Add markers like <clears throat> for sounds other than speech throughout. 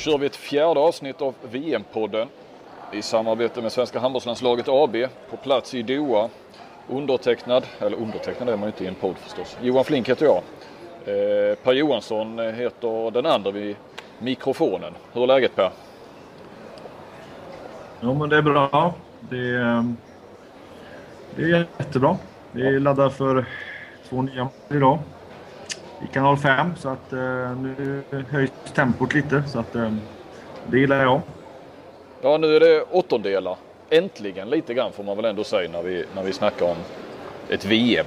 kör vi ett fjärde avsnitt av VM-podden i samarbete med Svenska handbollslandslaget AB på plats i Doha. Undertecknad, eller undertecknad är man ju inte i en podd förstås. Johan Flink heter jag. Eh, per Johansson heter den andra vid mikrofonen. Hur är läget Per? Jo men det är bra. Det är, det är jättebra. Vi laddar för två nya idag i kanal 5 så att eh, nu höjs tempot lite så att eh, det gillar jag. Ja nu är det åttondelar. Äntligen lite grann får man väl ändå säga när vi, när vi snackar om ett VM.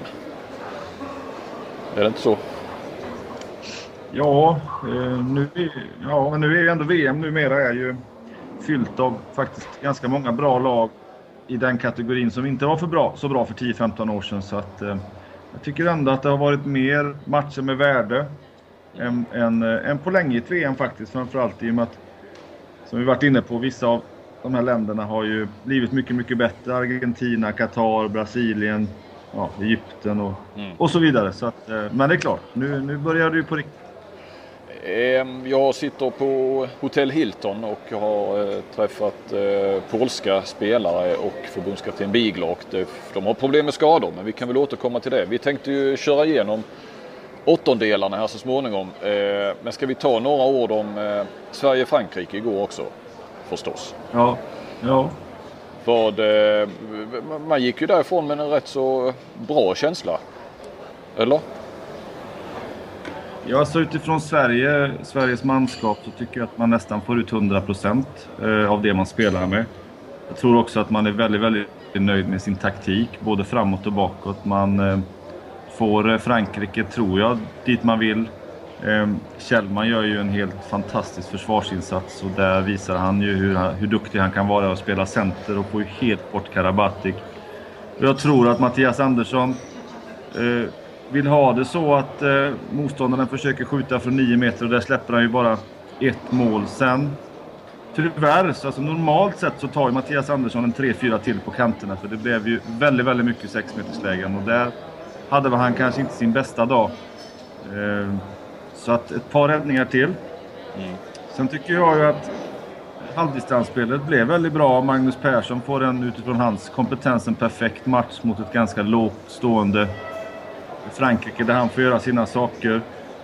Är det inte så? Ja, eh, nu, ja men nu är ju ändå VM numera är ju fyllt av faktiskt ganska många bra lag i den kategorin som inte var för bra, så bra för 10-15 år sedan. Så att, jag tycker ändå att det har varit mer matcher med värde än, än, eh, än på länge i ett VM faktiskt. Framförallt i och med att, som vi varit inne på, vissa av de här länderna har ju blivit mycket, mycket bättre. Argentina, Qatar, Brasilien, ja, Egypten och, mm. och så vidare. Så att, eh, men det är klart, nu, nu börjar det ju på riktigt jag sitter på Hotell Hilton och har eh, träffat eh, polska spelare och förbundskapten Bigler. De har problem med skador men vi kan väl återkomma till det. Vi tänkte ju köra igenom åttondelarna här så småningom. Ehm, men ska vi ta några ord om eh, Sverige-Frankrike igår också? Förstås. Ja. ja. Vad, man gick ju därifrån med en rätt så bra känsla. Eller? Ja, alltså utifrån Sverige, Sveriges manskap så tycker jag att man nästan får ut 100% eh, av det man spelar med. Jag tror också att man är väldigt, väldigt nöjd med sin taktik, både framåt och bakåt. Man eh, får eh, Frankrike, tror jag, dit man vill. Kjellman gör ju en helt fantastisk försvarsinsats och där visar han ju hur, hur duktig han kan vara att spela center och får ju helt bort Karabatic. Jag tror att Mattias Andersson vill ha det så att eh, motståndaren försöker skjuta från 9 meter och där släpper han ju bara ett mål. Sen tyvärr, så alltså normalt sett så tar ju Mattias Andersson en 3-4 till på kanterna för det blev ju väldigt, väldigt mycket 6 meterslägen och där hade väl han kanske inte sin bästa dag. Eh, så att ett par räddningar till. Mm. Sen tycker jag ju att halvdistansspelet blev väldigt bra. Magnus Persson får en utifrån hans kompetens en perfekt match mot ett ganska lågt stående Frankrike där han får göra sina saker.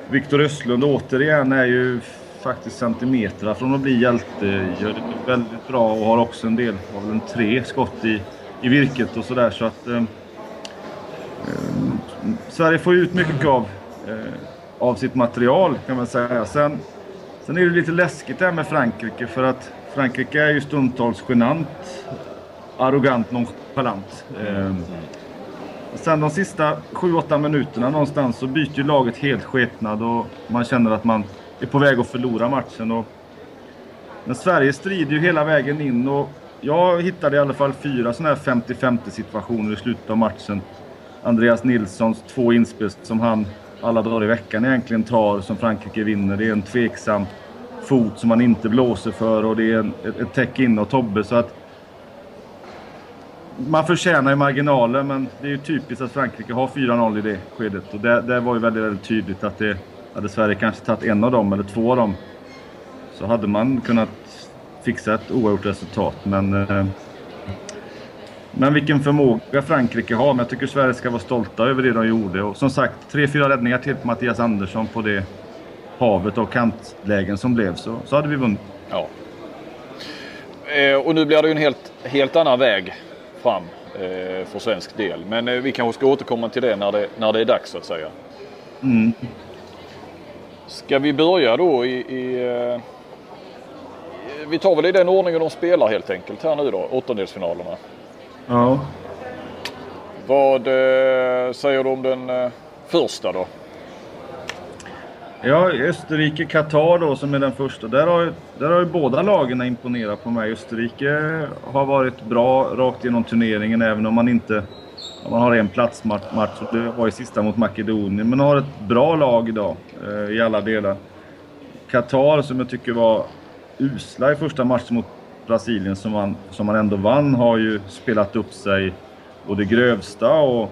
Viktor Östlund återigen är ju faktiskt centimeter från att bli hjälte. Gör det väldigt bra och har också en del, har väl en tre skott i, i virket och sådär. Så att eh, eh Sverige får ut mycket av, eh, av sitt material kan man säga. Sen, sen är det lite läskigt det här med Frankrike för att Frankrike är ju stundtals genant, arrogant, nonchalant. Eh, Sen de sista 7-8 minuterna någonstans så byter ju laget helt skepnad och man känner att man är på väg att förlora matchen. Och men Sverige strider ju hela vägen in och jag hittade i alla fall fyra sådana här 50-50 situationer i slutet av matchen. Andreas Nilssons två inspel som han alla dagar i veckan egentligen tar som Frankrike vinner. Det är en tveksam fot som han inte blåser för och det är en, ett, ett täck in och Tobbe. Så att man förtjänar ju marginalen men det är ju typiskt att Frankrike har 4-0 i det skedet. Och det, det var ju väldigt, väldigt tydligt att det hade Sverige kanske tagit en av dem eller två av dem så hade man kunnat fixa ett oavgjort resultat. Men, eh, men vilken förmåga Frankrike har. Men jag tycker Sverige ska vara stolta över det de gjorde. Och som sagt, tre, fyra räddningar till på Mattias Andersson på det havet av kantlägen som blev så, så hade vi vunnit. Ja. Eh, och nu blir det ju en helt, helt annan väg fram eh, för svensk del. Men eh, vi kanske ska återkomma till det när det, när det är dags så att säga. Mm. Ska vi börja då i, i eh, vi tar väl i den ordningen de spelar helt enkelt här nu då, åttondelsfinalerna. Ja. Vad eh, säger du om den eh, första då? Ja, Österrike-Qatar då som är den första. Där har, där har ju båda lagen imponerat på mig. Österrike har varit bra rakt igenom turneringen även om man inte om man har en platsmatch och det var ju sista mot Makedonien. Men har ett bra lag idag eh, i alla delar. Qatar som jag tycker var usla i första matchen mot Brasilien som man, som man ändå vann har ju spelat upp sig och det grövsta och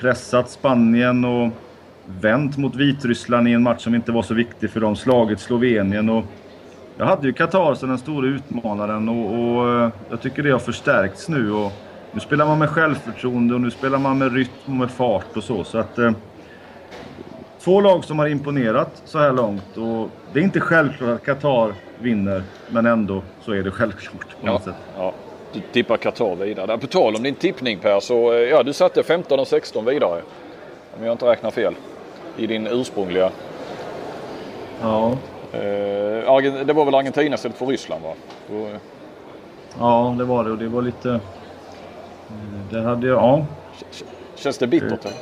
pressat Spanien och vänt mot Vitryssland i en match som inte var så viktig för dem. Slagit Slovenien och jag hade ju Qatar som den stora utmanaren och, och, eh, jag tycker det har förstärkts nu. Och nu spelar man med självförtroende och nu spelar man med rytm och med fart och så. så att, eh, två lag som har imponerat så här långt och det är inte självklart att Qatar vinner men ändå så är det självklart på något ja, sätt. Ja. Du tippar Qatar vidare. På tal om din tippning Per så eh, ja, du satte 15 och 16 vidare. Om jag inte räknar fel. I din ursprungliga. Ja. Eh, det var väl Argentina istället för Ryssland va? Ja, det var det och det var lite... eh, Det hade jag... Ja, känns det bittert? eller?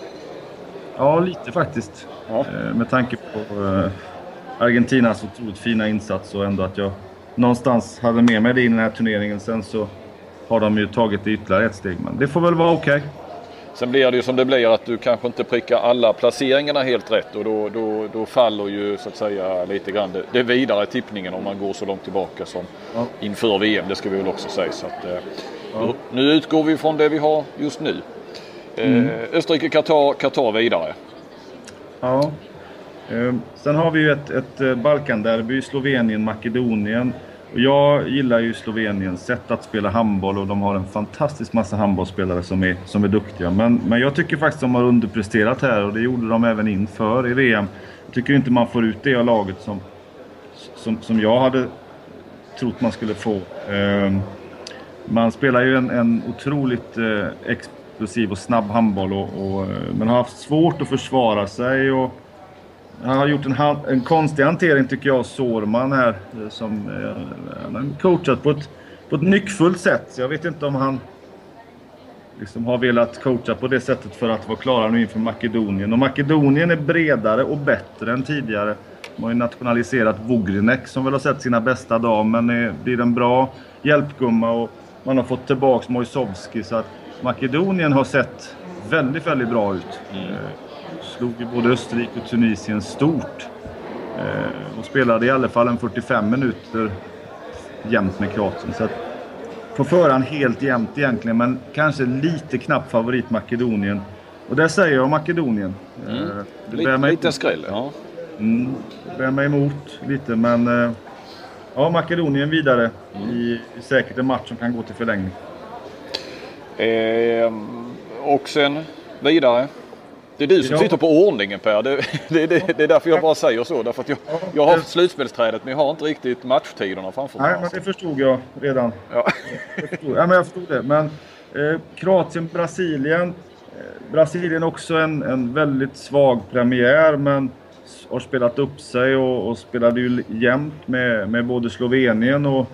ja lite faktiskt. Ja. Eh, Med tanke på eh, Argentinas otroligt fina insats och ändå att jag någonstans hade med mig det i den här turneringen. Sen så har de ju tagit det ytterligare ett steg. Men det får väl vara okej. Sen blir det ju som det blir att du kanske inte prickar alla placeringarna helt rätt och då, då, då faller ju så att säga lite grann det, det vidare tippningen om man går så långt tillbaka som Ja. inför VM. Det ska vi väl också säga. Så att, eh, Ja. nu, utgår vi från det vi har just nu. Eh, Mm. Österrike, Qatar, Qatar vidare. Ja. Eh, Sen har vi ju ett, ett Balkanderby, Slovenien, Makedonien. Och jag gillar ju Sloveniens sätt att spela handboll och de har en fantastisk massa handbollsspelare som är, som är duktiga. Men, men jag tycker faktiskt de har underpresterat här och det gjorde de även inför i VM. Jag tycker inte man får ut det av laget som, som, som jag hade trott man skulle få. Eh, Man spelar ju en, en otroligt eh, explosiv och snabb handboll och, och, eh, men har haft svårt att försvara sig. Och han har gjort en, en konstig hantering tycker jag, Sårman här. eh, Som, eh, han coachat på ett, på ett nyckfullt sätt. Så jag vet inte om han liksom har velat coacha på det sättet för att vara klara nu inför Makedonien. Och Makedonien är bredare och bättre än tidigare. De har ju nationaliserat Vugrinek som väl har sett sina bästa dagar men är, blir en bra hjälpgumma och man har fått tillbaks Mojsovski så att Makedonien har sett väldigt, väldigt bra ut. Eh, slog ju både Österrike och Tunisien stort. Eh, och spelade i alla fall en 45 minuter jämnt med Kroatien. Så att, på förhand helt jämnt egentligen, men kanske lite knapp favorit Makedonien. Och där säger jag Makedonien. Mm. Eh, det Lite, mig skräll. Ja. Mm, det bär mig emot lite, men... eh, Ja, Makedonien vidare Mm. i, i säkert en match som kan gå till förlängning. Ehm, och sen vidare. Det är du som sitter på ordningen Per. Det, det, det, det är därför jag bara säger så. Därför att jag, jag har slutspelsträdet men jag har inte riktigt matchtiderna framför mig. Nej, men det förstod jag redan. Ja. Jag förstod, ja, men jag förstod det. Men eh, Kroatien, Brasilien. Eh, Brasilien också en, en väldigt svag premiär men har spelat upp sig och, och spelade ju jämnt med, med både Slovenien och,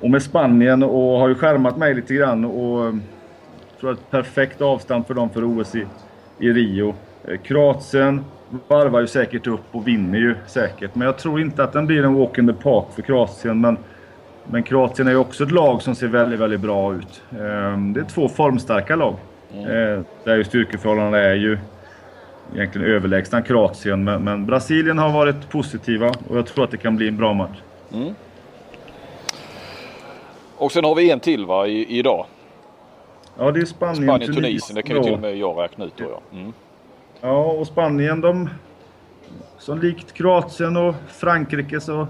och med Spanien och har ju skärmat mig lite grann. Och, eh, tror att ett perfekt avstamp för dem för OS i, i Rio. Eh, Kroatien varvar ju säkert upp och vinner ju säkert. Men jag tror inte att den blir en walk in the park för Kroatien. Men men Kroatien är ju också ett lag som ser väldigt, väldigt bra ut. Ehm, Det är två formstarka lag. Eh, Där ju styrkeförhållandena är ju egentligen överlägsna Kroatien. Men, men Brasilien har varit positiva och jag tror att det kan bli en bra match. Och sen har vi en till va i, idag. Ja, det är Spanien, Spanien, Tunisien. Det kan ju till och med jag räkna ut då ja. Mm. Ja, och Spanien de... Som likt Kroatien och Frankrike så,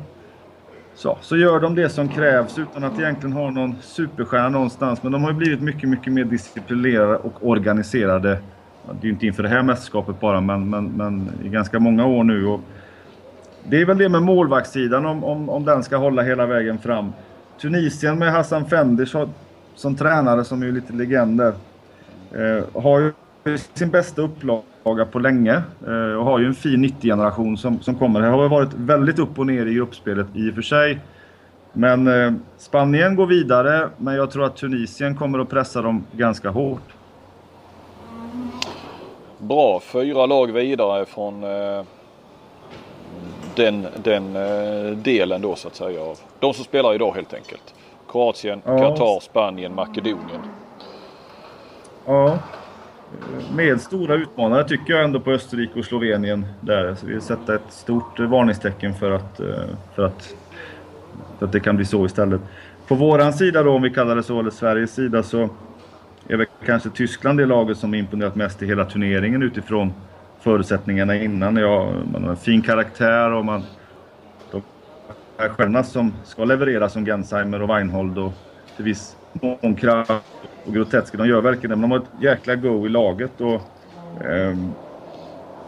så, så gör de det som krävs utan att egentligen ha någon superstjärna någonstans. Men de har ju blivit mycket, mycket mer disciplinerade och organiserade. Det är ju inte inför det här mästerskapet bara, men, men, men i ganska många år nu. Och det är väl det med målvaktssidan, om, om, om den ska hålla hela vägen fram. Tunisien med Hassan Fendish har, som tränare, som är ju lite legender, eh, har ju sin bästa upplaga på länge eh, och har ju en fin 90-generation som, som kommer. Det har varit väldigt upp och ner i gruppspelet i och för sig. Men eh, Spanien går vidare, men jag tror att Tunisien kommer att pressa dem ganska hårt. Bra, fyra lag vidare från eh, den, den eh, delen då så att säga. av De som spelar idag helt enkelt. Kroatien. Qatar, Spanien, Makedonien. Ja, med stora utmanare tycker jag ändå på Österrike och Slovenien. Där. Så vi sätter ett stort varningstecken för att, eh, för, att, för att det kan bli så istället. På våran sida då, om vi kallar det så, eller Sveriges sida, så är väl kanske Tyskland det laget som imponerat mest i hela turneringen utifrån förutsättningarna innan. Ja, man har en fin karaktär och man... Stjärnorna som ska leverera som Gensheimer och Weinhold och till viss mån och Grotetski. De gör verkligen det, men de har ett jäkla go i laget. Och, eh,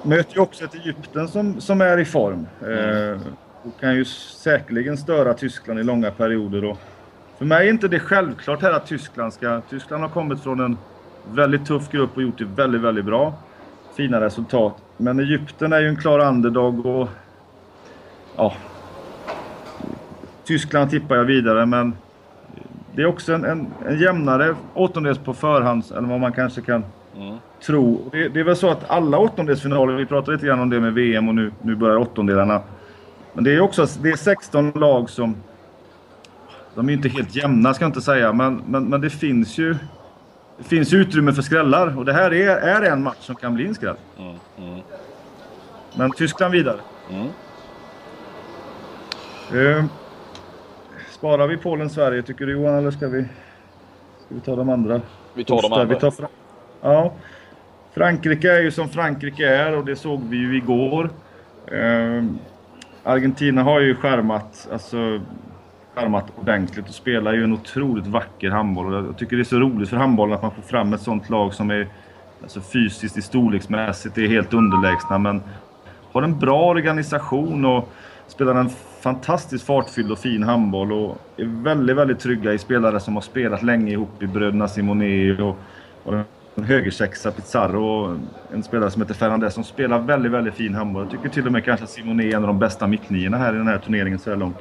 möter ju också ett Egypten som, som är i form. Eh, och kan ju säkerligen störa Tyskland i långa perioder. Och för mig är inte det självklart här att Tyskland ska... Tyskland har kommit från en väldigt tuff grupp och gjort det väldigt, väldigt bra. Fina resultat. Men Egypten är ju en klar underdog och... Ja. Tyskland tippar jag vidare, men... Det är också en, en, en jämnare åttondels på förhand än vad man kanske kan mm. tro. Det, det, är väl så att alla åttondelsfinaler, vi pratade lite grann om det med VM och nu, nu börjar åttondelarna. Men det är också det är 16 lag som... De är inte helt jämna ska jag inte säga, men, men, men det finns ju... Det finns utrymme för skrällar och det här är, är en match som kan bli en skräll. Mm, mm. Men Tyskland vidare. Uh, sparar vi Polen-Sverige tycker du Johan eller ska vi, ska vi ta de andra? Vi tar de andra. Vi tar Fra ja. Frankrike är ju som Frankrike är och det såg vi ju igår. Uh, Argentina har ju skärmat, alltså, skärmat ordentligt och spelar ju en otroligt vacker handboll. Jag tycker det är så roligt för handbollen att man får fram ett sånt lag som är alltså, fysiskt, i storleksmässigt, är helt underlägsna men har en bra organisation och spelar en fantastiskt fartfylld och fin handboll och är väldigt, väldigt trygga i spelare som har spelat länge ihop i bröderna Simone och, och en högersexa Pizarro och en spelare som heter Fernandez som spelar väldigt, väldigt fin handboll. Jag tycker till och med kanske att Simone är en av de bästa mittniorna här i den här turneringen så här långt.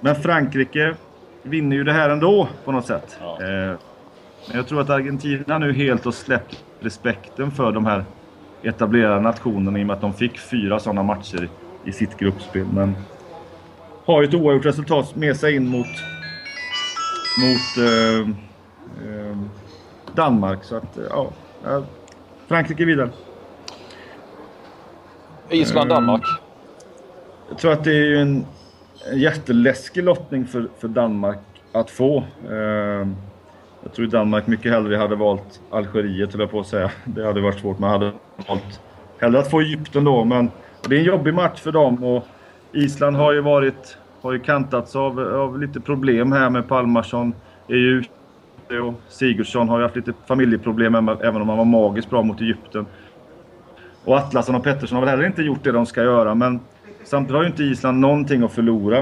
Men Frankrike vinner ju det här ändå på något sätt. Ja. Eh, men jag tror att Argentina nu helt har släppt respekten för de här etablerade nationerna i och med att de fick fyra sådana matcher i sitt gruppspel. Men har ju ett oavgjort resultat med sig in mot, mot eh, eh, Danmark. Så att, ja. Frankrike vidare. Island-Danmark? Eh, jag tror att det är en, jätteläskig lottning för, för Danmark att få. Eh, jag tror Danmark mycket hellre hade valt Algeriet, eller på att säga. Det hade varit svårt, man hade valt hellre att få Egypten då. Men det är en jobbig match för dem och Island har ju varit har ju kantats av, av lite problem här med Palmarsson är ju ute och Sigurdsson har ju haft lite familjeproblem även om han var magiskt bra mot Egypten. Och Atlasson och Pettersson har väl heller inte gjort det de ska göra men samtidigt har ju inte Island någonting att förlora.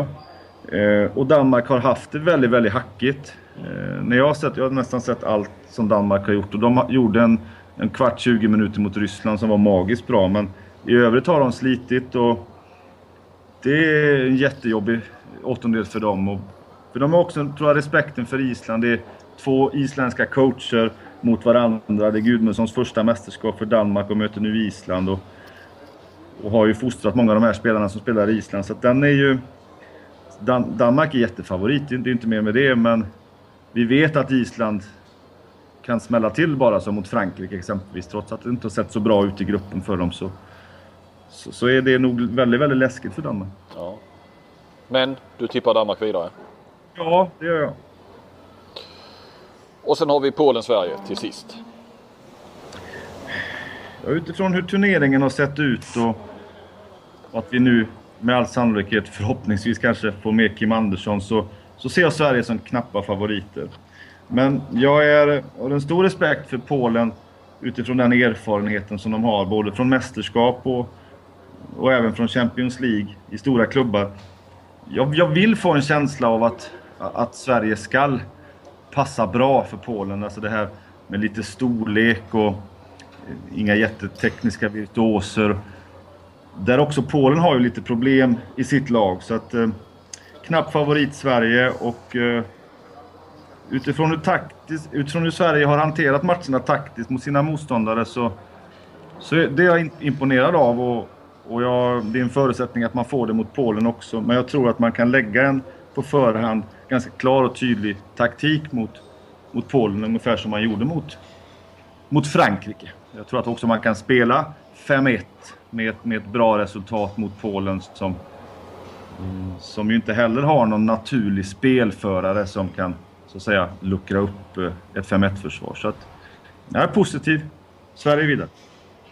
Eh, och Danmark har haft det väldigt, väldigt hackigt. Eh, när jag har sett, jag har nästan sett allt som Danmark har gjort och de gjorde en, en kvart, 20 minuter mot Ryssland som var magiskt bra men i övrigt har de slitit och det är en jättejobbig åttondel för dem. Och för de har också, tror jag, respekten för Island. Det är två isländska coacher mot varandra. Det är Gudmundssons första mästerskap för Danmark och möter nu Island. Och, och har ju fostrat många av de här spelarna som spelar i Island. Så den är ju... Dan Danmark är jättefavorit, det är inte mer med det, men vi vet att Island kan smälla till bara som mot Frankrike exempelvis. Trots att det inte har sett så bra ut i gruppen för dem så så, så är det nog väldigt, väldigt läskigt för Danmark. Ja. Men du tippar Danmark vidare? Ja, det gör jag. Och sen har vi Polen-Sverige till sist. Ja, utifrån hur turneringen har sett ut och, och att vi nu med all sannolikhet förhoppningsvis kanske får med Kim Andersson så, så ser jag Sverige som knappa favoriter. Men jag är, har en stor respekt för Polen utifrån den erfarenheten som de har både från mästerskap och och även från Champions League i stora klubbar. Jag, jag vill få en känsla av att, att Sverige skall passa bra för Polen. Alltså det här med lite storlek och inga jättetekniska virtuoser. Där också Polen har ju lite problem i sitt lag. Så att eh, knapp favorit Sverige och eh, utifrån hur, taktis, utifrån hur Sverige har hanterat matcherna taktiskt mot sina motståndare så, så det är jag imponerad av. Och, och jag, det är en förutsättning att man får det mot Polen också. Men jag tror att man kan lägga en på förhand ganska klar och tydlig taktik mot, mot Polen. Ungefär som man gjorde mot, mot Frankrike. Jag tror att också man kan spela 5-1 med, med ett bra resultat mot Polen som, som ju inte heller har någon naturlig spelförare som kan så att säga luckra upp eh, ett 5-1-försvar. Så att jag är positiv. Sverige vidare.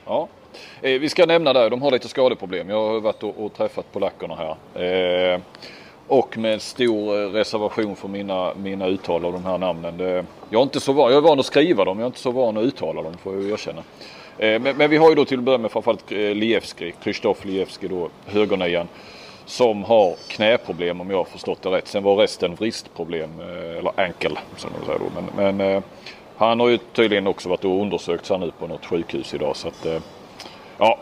Ja, Eh, vi ska nämna där, de har lite skadeproblem. Jag har varit och, och träffat polackerna här. Eh, Och med stor eh, reservation för mina, mina uttal av de här namnen. Det, jag, är inte så van, jag är van att skriva dem, jag är inte så van att uttala dem får jag erkänna. Eh, men, men, vi har ju då till att börja med framförallt eh, Lievski, Krzysztof Lievski då, högernian. Som har knäproblem om jag har förstått det rätt. Sen var resten vristproblem, eh, eller ankel som de säger då. Men, men han har ju tydligen också varit och undersökts här nu på något sjukhus idag. Så att, ja,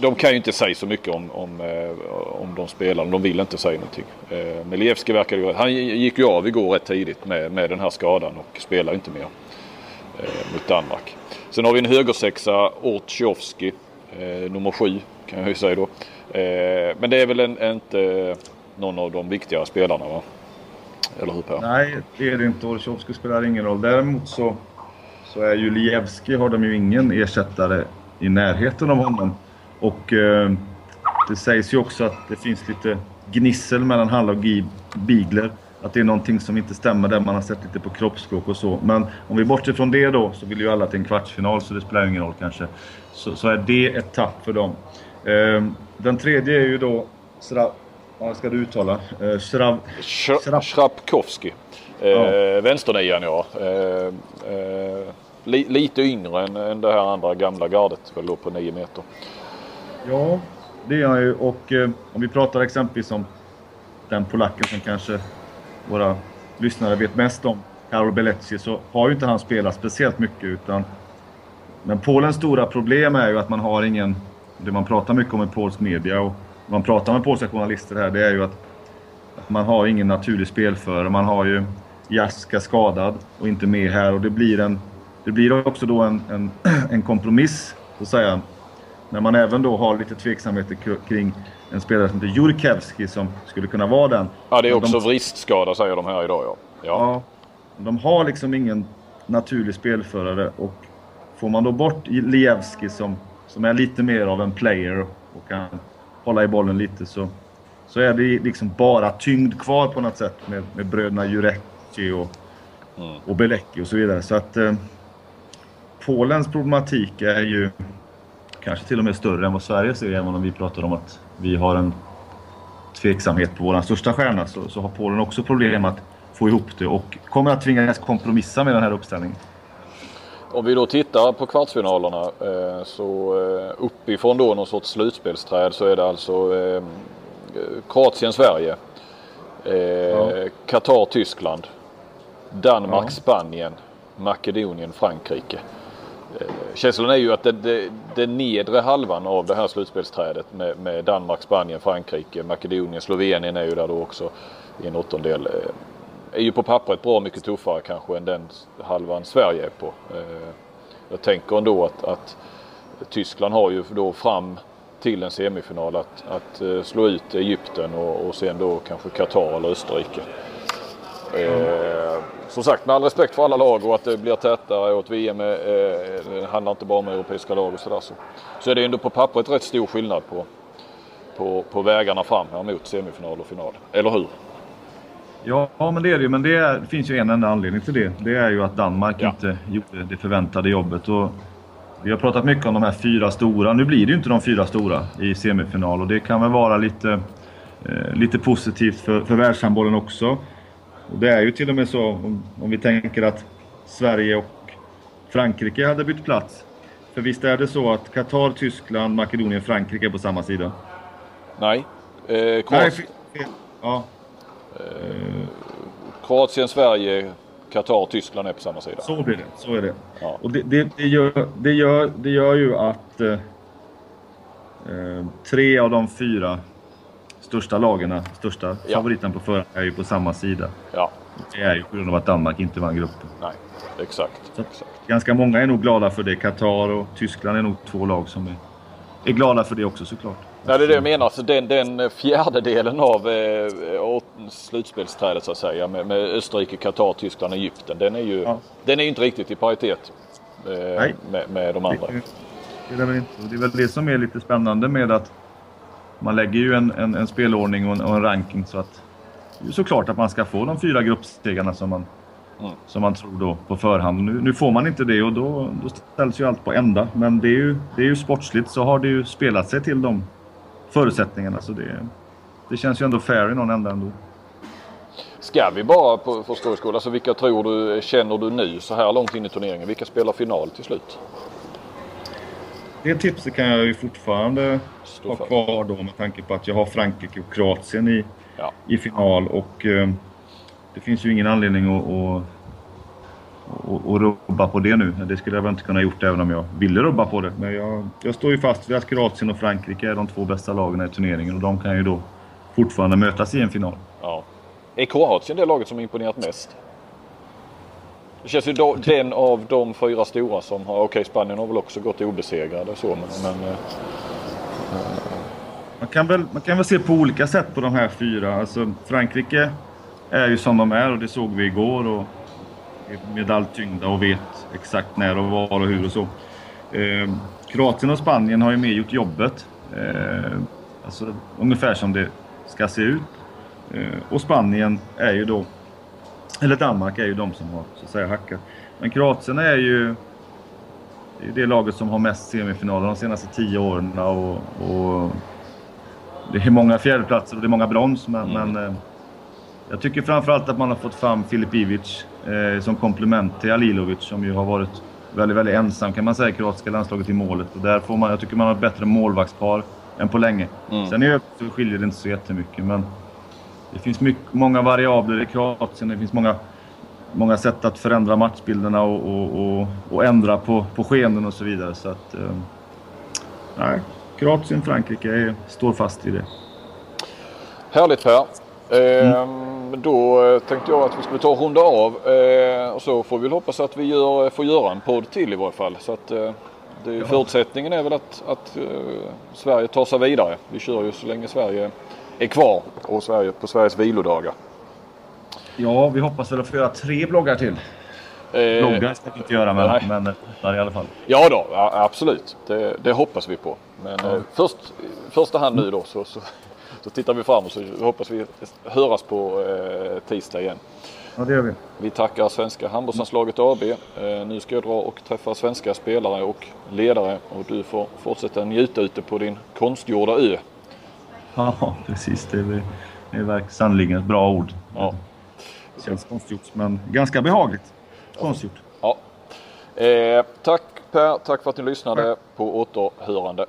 de kan ju inte säga så mycket om, om, eh, om de spelar. De vill inte säga någonting. Eh, men verkar ju, han gick ju av igår rätt tidigt med, med den här skadan och spelar inte mer eh, mot Danmark. Sen har vi en högersexa, Ortjovski, nummer sju kan jag ju säga då. Men det är väl en, inte någon av de viktigare spelarna va? Eller hur Per? Nej, det är det inte. Ortjovski spelar ingen roll. Däremot så, så är ju Lievski har de ju ingen ersättare i närheten av honom. Och eh, det sägs ju också att det finns lite gnissel mellan Hall och Bigler att det är någonting som inte stämmer där man har sett lite på kroppsspråk och så. Men om vi bortser från det då så vill ju alla till en kvartsfinal så det spelar ingen roll kanske. Så, så är det ett tapp för dem. Eh, den tredje är ju då Sra... Vad ska du uttala? Eh, Shrav... Shrapkovski. Eh, ja. Vänsternian ja. Eh, eh, li, lite yngre än, än det här andra gamla gardet. Väl då på 9 meter. Ja, det är han ju. Och eh, om vi pratar exempelvis om den polacken som kanske våra lyssnare vet mest om, Karol Beletsi, så har ju inte han spelat speciellt mycket. utan Men Polens stora problem är ju att man har ingen... Det man pratar mycket om i polsk media och man pratar med polska journalister här, det är ju att, att man har ingen naturlig spelförare. Man har ju Jaska skadad och inte med här och det blir en... Det blir också då en, en, <clears throat> en kompromiss, så att säga. När man även då har lite tveksamheter kring en spelare som heter Jurkevski som skulle kunna vara den. Ja, det är också de... vristskada säger de här idag ja. ja. ja. De har liksom ingen naturlig spelförare och får man då bort Lievski som, som är lite mer av en player och kan hålla i bollen lite så, så är det liksom bara tyngd kvar på något sätt med, med bröderna Jurecki och, mm. och Belecki och så vidare. Så att eh, Polens problematik är ju kanske till och med större än vad Sverige ser, även om vi pratar om att vi har en tveksamhet på vår största stjärna så, så har Polen också problem att få ihop det och kommer att tvingas kompromissa med den här uppställningen. Om vi då tittar på kvartsfinalerna eh, så eh, uppifrån då någon sorts slutspelsträd så är det alltså eh, Kroatien-Sverige. Qatar-Tyskland, Danmark-Spanien, Makedonien-Frankrike känslan är ju att den, den, den nedre halvan av det här slutspelsträdet med, med, Danmark, Spanien, Frankrike, Makedonien, Slovenien är ju där då också i en åttondel. Eh, är ju på pappret bra mycket tuffare kanske än den halvan Sverige är på. Eh, jag tänker ändå att, att Tyskland har ju då fram till en semifinal att, att eh, slå ut Egypten och, och sen då kanske Qatar eller Österrike. Mm som sagt med all respekt för alla lag och att det blir tätare och att VM är, eh, det handlar inte bara om europeiska lag och sådär. Så, så är det ändå på pappret rätt stor skillnad på, på, på vägarna fram här mot semifinal och final. Eller hur? Ja, men det är det ju. Men det, är, det, finns ju en enda anledning till det. Det är ju att Danmark ja. inte gjorde det förväntade jobbet. Och vi har pratat mycket om de här fyra stora. Nu blir det ju inte de fyra stora i semifinal och det kan väl vara lite, eh, lite positivt för, för världshandbollen också. Och det är ju till och med så om, om vi tänker att Sverige och Frankrike hade bytt plats. För visst är det så att Qatar, Tyskland, Makedonien, Frankrike är på samma sida? Nej. Eh, Kroatien, ja. eh, Kroatien, Sverige, Qatar, Tyskland är på samma sida. Så blir det. Så är det. Ja. Och det, det, det, gör, det, gör, det gör ju att eh, eh tre av de fyra största lagen, största ja. favoriten på förhand är ju på samma sida. Ja. Det är ju på grund av att Danmark inte vann gruppen. Nej, exakt. exakt. Ganska många är nog glada för det. Qatar och Tyskland är nog två lag som är, är glada för det också såklart. Ja, det är det jag menar. Alltså den, den fjärdedelen av eh, slutspelsträdet så att säga med, med Österrike, Qatar, Tyskland och Egypten. Den är ju ja. den är inte riktigt i paritet eh, med, med de andra. Det, det, är det, det är väl det som är lite spännande med att man lägger ju en, en, en spelordning och en, och en, ranking så att såklart att man ska få de fyra gruppstegarna som man, mm. som man tror då på förhand. Nu, nu, får man inte det och då, då ställs ju allt på ända. Men det är ju, det är ju sportsligt så har det ju spelat sig till de förutsättningarna. Så det, det känns ju ändå fair i någon ända ändå. Ska vi bara på, för skojs skull, alltså vilka tror du, känner du nu så här långt in i turneringen? Vilka spelar final till slut? Det tipset kan jag ju fortfarande ha kvar då med tanke på att jag har Frankrike och Kroatien i, ja. i final och eh, det finns ju ingen anledning att, att, att, att rubba på det nu. Det skulle jag väl inte kunna gjort även om jag ville rubba på det. Men jag, jag står ju fast vid att Kroatien och Frankrike är de två bästa lagen i turneringen och de kan ju då fortfarande mötas i en final. Ja. Är Kroatien det laget som imponerat mest? Det känns ju då, den av de fyra stora som har, okej okay, Spanien har väl också gått obesegrade så men... men eh, eh. man, kan väl, man kan väl se på olika sätt på de här fyra. Alltså Frankrike är ju som de är och det såg vi igår och är medaljtyngda och vet exakt när och var och hur och så. Eh, Kroatien och Spanien har ju mer gjort jobbet. Eh, alltså ungefär som det ska se ut. Eh, och Spanien är ju då, eller Danmark är ju de som har så att säga hackat. Men Kroatien är ju det, är det laget som har mest semifinaler de senaste tio åren och, och det är många fjärdeplatser och det är många brons men, mm. men eh, jag tycker framförallt att man har fått fram Filip Ivic eh, som komplement till Alilovic som ju har varit väldigt, väldigt ensam kan man säga i kroatiska landslaget i målet. Och där får man, jag tycker man har ett bättre målvaktspar än på länge. Mm. Sen i övrigt så skiljer det inte så jättemycket men det finns mycket, många variabler i Kroatien. Det finns många, många sätt att förändra matchbilderna och, och, och, och ändra på, på skeenden och så vidare. Så att, eh, nej, Kroatien, Frankrike är, står fast i det. Härligt Per. Mm. Ehm, då tänkte jag att vi skulle ta och runda av eh, och så får vi hoppas att vi gör, får göra en podd till i varje fall. Så att, eh, det, ja. Förutsättningen är väl att, att uh, Sverige tar sig vidare. Vi kör ju så länge Sverige är kvar och Sverige, på Sveriges vilodagar. Ja, vi hoppas väl att få göra tre bloggar till. Eh, bloggar ska vi inte göra, men, men i alla fall. Ja då, ja, absolut. Det, det, hoppas vi på. Men ja. eh, först, första hand nu då så, så, så tittar vi fram och så hoppas vi höras på eh, tisdag igen. Ja, det gör vi. Vi tackar Svenska handbollslandslaget AB. Eh, nu ska jag dra och träffa svenska spelare och ledare och du får fortsätta njuta ute på din konstgjorda ö. Ja, precis. Det är, det är sannerligen ett bra ord. Ja. Det känns konstgjort, men ganska behagligt. Konstgjort. Ja. Eh, tack Per, tack för att ni lyssnade. På återhörande.